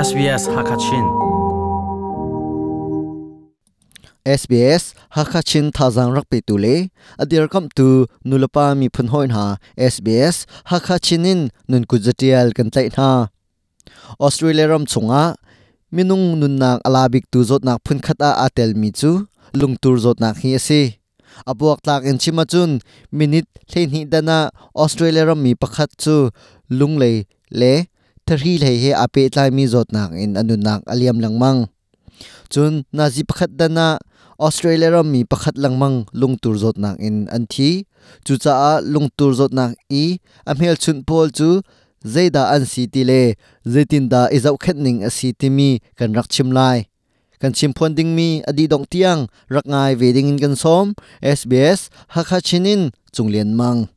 SBS Hakachin. SBS Hakachin thazang rak pe tu le adir kam tu nulapa mi phun hoin ha SBS Hakachinin nun kujatial kan tlai na. Australia ram chunga, minung nun nak alabik tu zot nak phun khata atel mi chu lungtur zot nak hi ase. Abuak tak in chima chun minute hlein hi dana Australia ram mi pakhat chu lunglei le thari lei he ape tlai mi zot nak in anu nak aliam langmang chun, nazi pakhat dana, Australia ram mi pakhat langmang lungtur zot nak in an thi. Chu cha a lungtur zot nak i amhel chun pol chu zeida an si ti le zetin da izau khet ning a si ti mi, kan rak chim lai. Kan chim phon ding mi adi dong tiang rak ngai ve ding in kan som SBS hakha chinin chunglen mang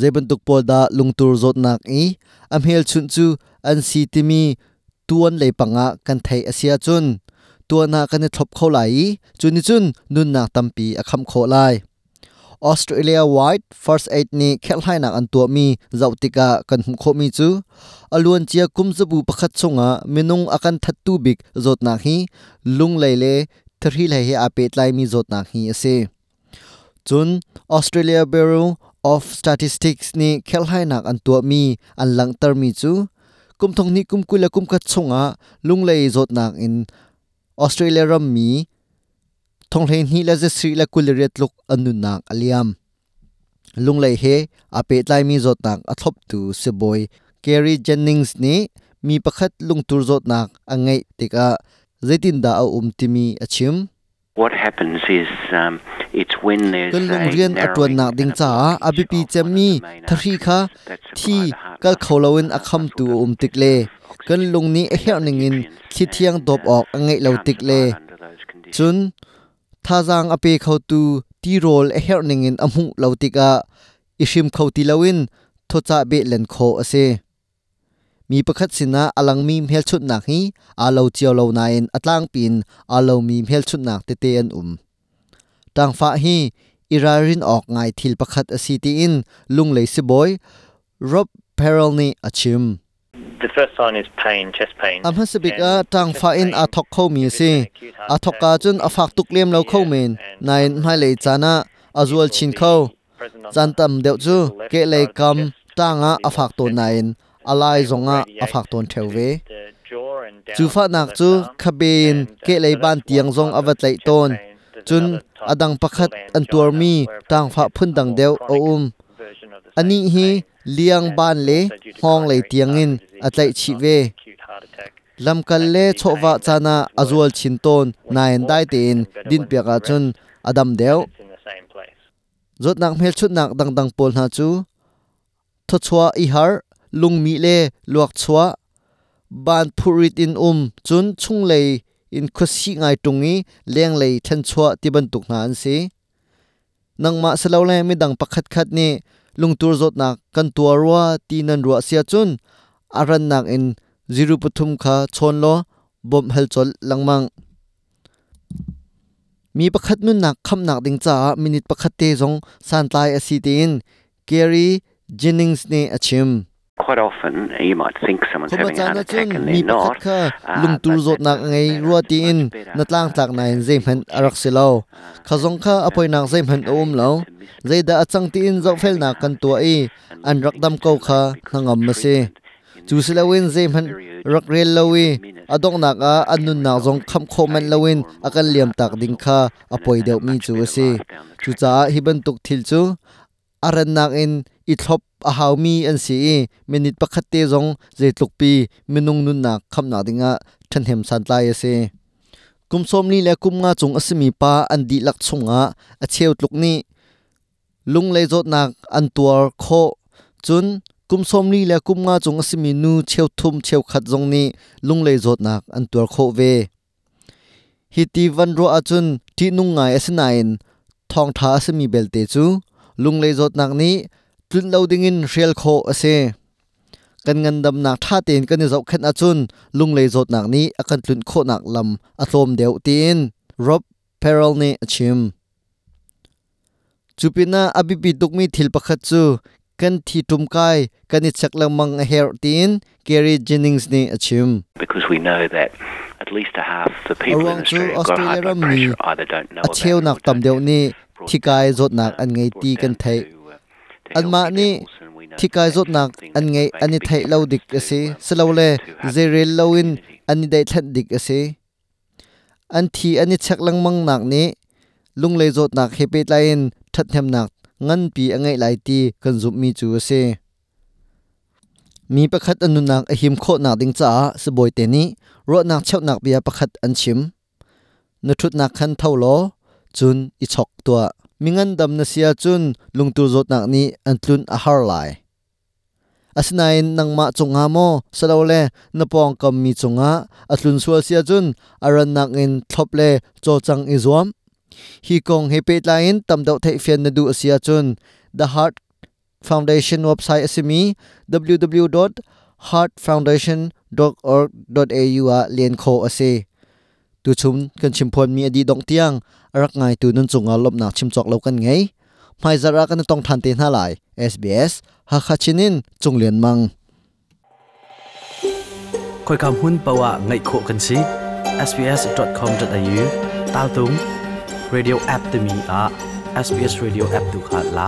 zeban tuk pol da lungtur zot nak i. Amhel chun chu an si ti mi tuan le panga kan thei asia chun. Tuana kan e thlop kho lai chuni chun nun na tampi akham kho lai. Australia White First Aid ni khelhai nak an tu mi zautika kan hum kho mi chu. Alun chia kum zabu pakhat chunga minung akan thattu bik zot na hi. Lung leile thri lai he apet lai mi zot na hi ase. Chun Australia Bureau of Statistics ni khelhai nak an tua mi, an lang tar mi chu. Kum thong ni kum kula kum khat chunga, lung lei zot nak in Australia ram mi. Thong hlen hi la je sri la kul ret luk anu nak aliam lung lei he ape tlai mi zot nak athop tu se boy. Kerry Jennings ni, mi pakhat lung tur zot nak angai tika. Zaitin da a um timi achim What happens is um, it's when there's kan lung a rian atwan nak narrowing ding and cha a abipi blockage of chami the main thari artery kha that thi supply the heart kal with kholawin oxygen akham tu natural um tikle oxygen kan lung ni a her ningin thi thiang dop ok angai lo can't tikle survive under those conditions. chun thazang ape khau tu ti rol a her ningin amu lo tika ishim khau ti lawin thocha be len kho ase mi pakhat sina alang mi mhel chut nak hi alo chiao lo atlang pin alo mi mhel chut nak te te an um. Tang fa hi irarin ok ngai thil pakhat asi ti in lung lei si boy rob perel ni achim The first sign is pain, chest pain. am hasabik a tang fa in a thok kho mi si. a thok ka chun a fak tuk lem lo kho men. Nain mai lei chana azual chin kho. chan tam deuh chu ke lei kam tanga a fak to nain alai zonga a fak ton theuwe chu fa nak chu khabin ke lei ban tiang zong awat lei ton. chun adang pakhat an tur mi tang fa phun dang deuh o um. ani hi liang ban le hong lei tiangin atlai chi ve lam kal le chowa chana azual chin ton nain dai tin din piaka chun adam deuh zot nak mel chut nak dang dang pol na chu. Tho chua i har lung mi le luak chua. Ban phurit in um chun chung lei in khosi ngai tungi leng lei then chua ti ban tuk na an si. Nangma salo le mi dang pakhat khat ni lungtur zot nak kan tua ruwa ti nan ruwa sia chun. Aran nak in ziru pathum kha chon lo bom hel chol langmang. Mi pakhat nun nak kham nak ding cha minute pakhat te zong san tlai asi tin Gary Jennings ne achim Quite often, you might think someone's khoma having a heart chana attack chun mi they're pakhat not. kha uh, lungtur but zot that's nak a ngai better- ruwa ti much in. better, na tlang tlak na in uh, zem han arak silo khazong kha apoi nak zem han om lo. zeida achang ti in zo fel na kan tua i an rak dam ko kha nangam ma se chu silawin zem han rak rel lowi adong nak a anun nak zong kham kho man lowin akan liam tak ding kha apoi deuh mi chu ase chu cha hiban tuk thil chu aran nak in i thlop a haw an si i. Minute pakhat te zong zeitluk pi minung nun nak kham dinga than san tlai ase kum ni le kum chung asimi pa an di lak chunga a cheu tluk ni. Lung le zot nak an tuar kho. Chun, kum ni le kum chung asimi nu cheu thum cheu khat zong ni. Lung le zot nak an tuar kho ve. Hi ti van ro a chun, ti nung ngai asinain thong tha asimi belte chu. Lung le zot nak ni tlun lo ding in real kho ase kan ngan dam nak tha ten kan zau khat a chun. Lung le zot nak ni akan tlun kho nak lam atlom deu tin. Rob perel ni achim chupina abipi tukmi thil pakhat chu. Kan thi tum kai kan i chak lang mang a her tin. Gary Jennings ni achim because we know that at least a half the people in chu Australia got high Australia blood pressure. Either don't know about it nak or tam have ni thikai down, zot nak an ngei brought ti kan down an ma ni thikai zot nak an that ani big lo dik ase um, le to having zerel a ani dei thlat dik ase an thi ani chak lang mang nak ni lung le zot nak hepe lain that hem nak ngan pi angai lai ti kan zup mi chu ase mi pakhat anu nak a kho nak ding cha se boy te ni ro nak nak bia pakhat an chim na thut nak khan thau lo chun i chok tua mingan dam na sia chun lungtur zot nak ni an tlun a har lai. Asinain nang ma chunga mo salole na pong kam mi chunga atlun sual sia chun, aran nak in thlop le cho chang i hi kong he pe lain tam dau thei fian na du sia chun. The heart foundation website asimi www.heartfoundation.org.au a lien kho ase. tu chum kan chimpon mi adi dong tiang arak ngai tu nun chunga lop nak chim chok lo kan ngei mai zara kan tong than te na lai sbs ha khachinin chunglen mang คอยคำหุ้นปะวะไงโคกันสิ sbs.com.au ตาลตุง radio app ตมีอ่ะ sbs radio app ตุขาดล